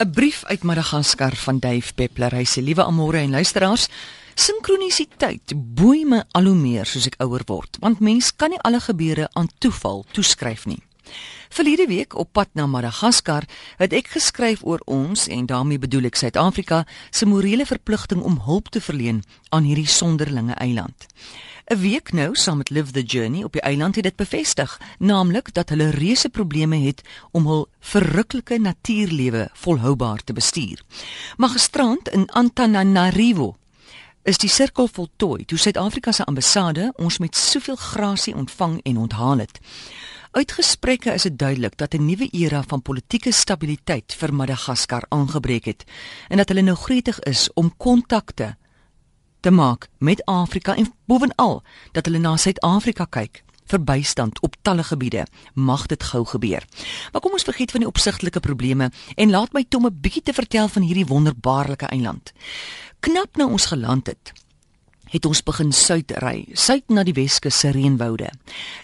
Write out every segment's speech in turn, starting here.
'n Brief uit Madagaskar van Dave Peppler. Hy sê: "Liewe Amore en luisteraars, sinkronisiteit boei my al hoe meer soos ek ouer word, want mens kan nie alle gebeure aan toeval toeskryf nie." Verlede week op pad na Madagaskar het ek geskryf oor ons en daarmee bedoel ek Suid-Afrika se morele verpligting om hulp te verleen aan hierdie sonderlinge eiland. 'n Week nou saam met Live the Journey op die eiland het dit bevestig, naamlik dat hulle reuse probleme het om hul verruklike natuurlewe volhoubaar te bestuur. Maar gisterand in Antananarivo is die sirkel voltooi toe Suid-Afrika se ambassade ons met soveel grasie ontvang en onthaal het. Uit gesprekke is dit duidelik dat 'n nuwe era van politieke stabiliteit vir Madagaskar aangebreek het en dat hulle nou gretig is om kontakte te maak met Afrika en bovenal dat hulle na Suid-Afrika kyk vir bystand op talle gebiede. Mag dit gou gebeur. Maar kom ons vergeet van die opsigtelike probleme en laat my Tom 'n bietjie te vertel van hierdie wonderbaarlike eiland. Knap nou ons geland het, het ons begin suid ry, suid na die Weskus se reënwoude.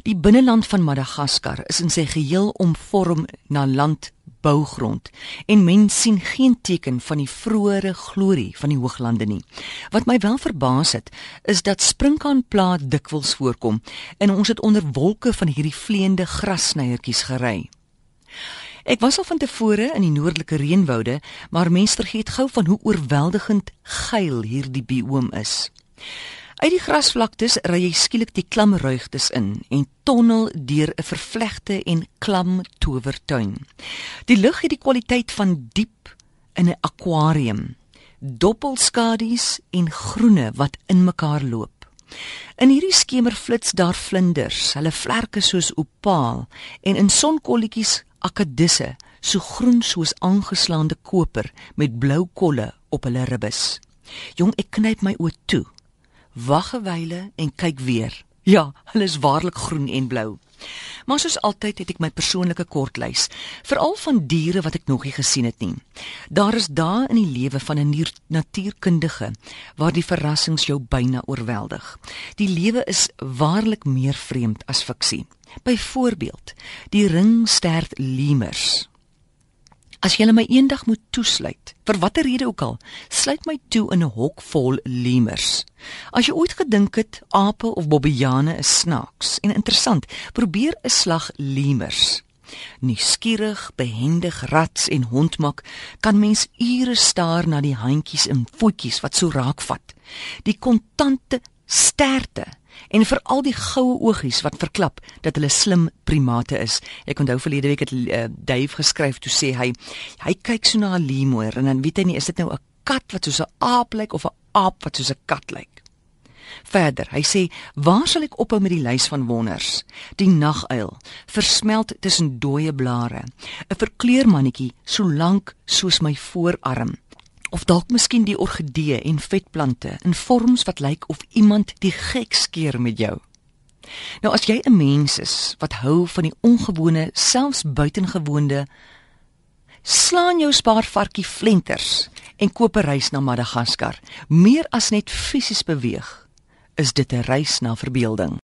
Die binneland van Madagaskar is in sy geheel omvorm na land bougrond en mens sien geen teken van die vroeëre glorie van die hooglande nie. Wat my wel verbaas het, is dat sprinkaanplaat dikwels voorkom en ons het onder wolke van hierdie vleiende grassnyertjies gery. Ek was al van tevore in die noordelike reënwoude, maar mense vergeet gou van hoe oorweldigend geil hierdie bioom is. Uit die grasvlaktes ry jy skielik die klam ruigtes in en tonnel deur 'n vervlegte en klam towertuin. Die lug het die kwaliteit van diep in 'n akwarium. Doppelskadies en groene wat in mekaar loop. In hierdie skemer flits daar vlinders, hulle vlerke soos opaal en in sonkolletjies akkedisse, so groen soos aangeslaande koper met blou kolle op hulle ribbes. Jong, ek knyp my oë toe wag 'n wyle en kyk weer. Ja, hulle is waarlik groen en blou. Maar soos altyd het ek my persoonlike kortlys, veral van diere wat ek nog nie gesien het nie. Daar is dae in die lewe van 'n natuurkundige waar die verrassings jou byna oorweldig. Die lewe is waarlik meer vreemd as fiksie. Byvoorbeeld, die ringstert lemurs As jy my eendag moet toesluit, vir watter rede ook al, sluit my toe in 'n hok vol lemurs. As jy ooit gedink het ape of bobbejane is snaaks en interessant, probeer 'n slag lemurs. Nuuskierig, behendig rats en hondmak kan mens ure staar na die handjies en voetjies wat so raakvat. Die kontante sterte en vir al die goue oogies wat verklap dat hulle slim primate is. Ek onthou verlede week het uh, Dave geskryf toe sê hy hy kyk so na 'n lemoer en dan weet hy nie is dit nou 'n kat wat soos 'n aap lyk of 'n aap wat soos 'n kat lyk. Verder, hy sê, "Waar sal ek ophou met die lys van wonders? Die naguil, versmelt tussen dooie blare, 'n verkleurmannetjie so lank soos my voorarm." Of dalk miskien die orgidee en vetplante in vorms wat lyk of iemand die gek skeer met jou. Nou as jy 'n mens is wat hou van die ongewone, selfs buitengewoonde, slaan jou spaarvarkie flenters en koop 'n reis na Madagaskar. Meer as net fisies beweeg, is dit 'n reis na verbeelding.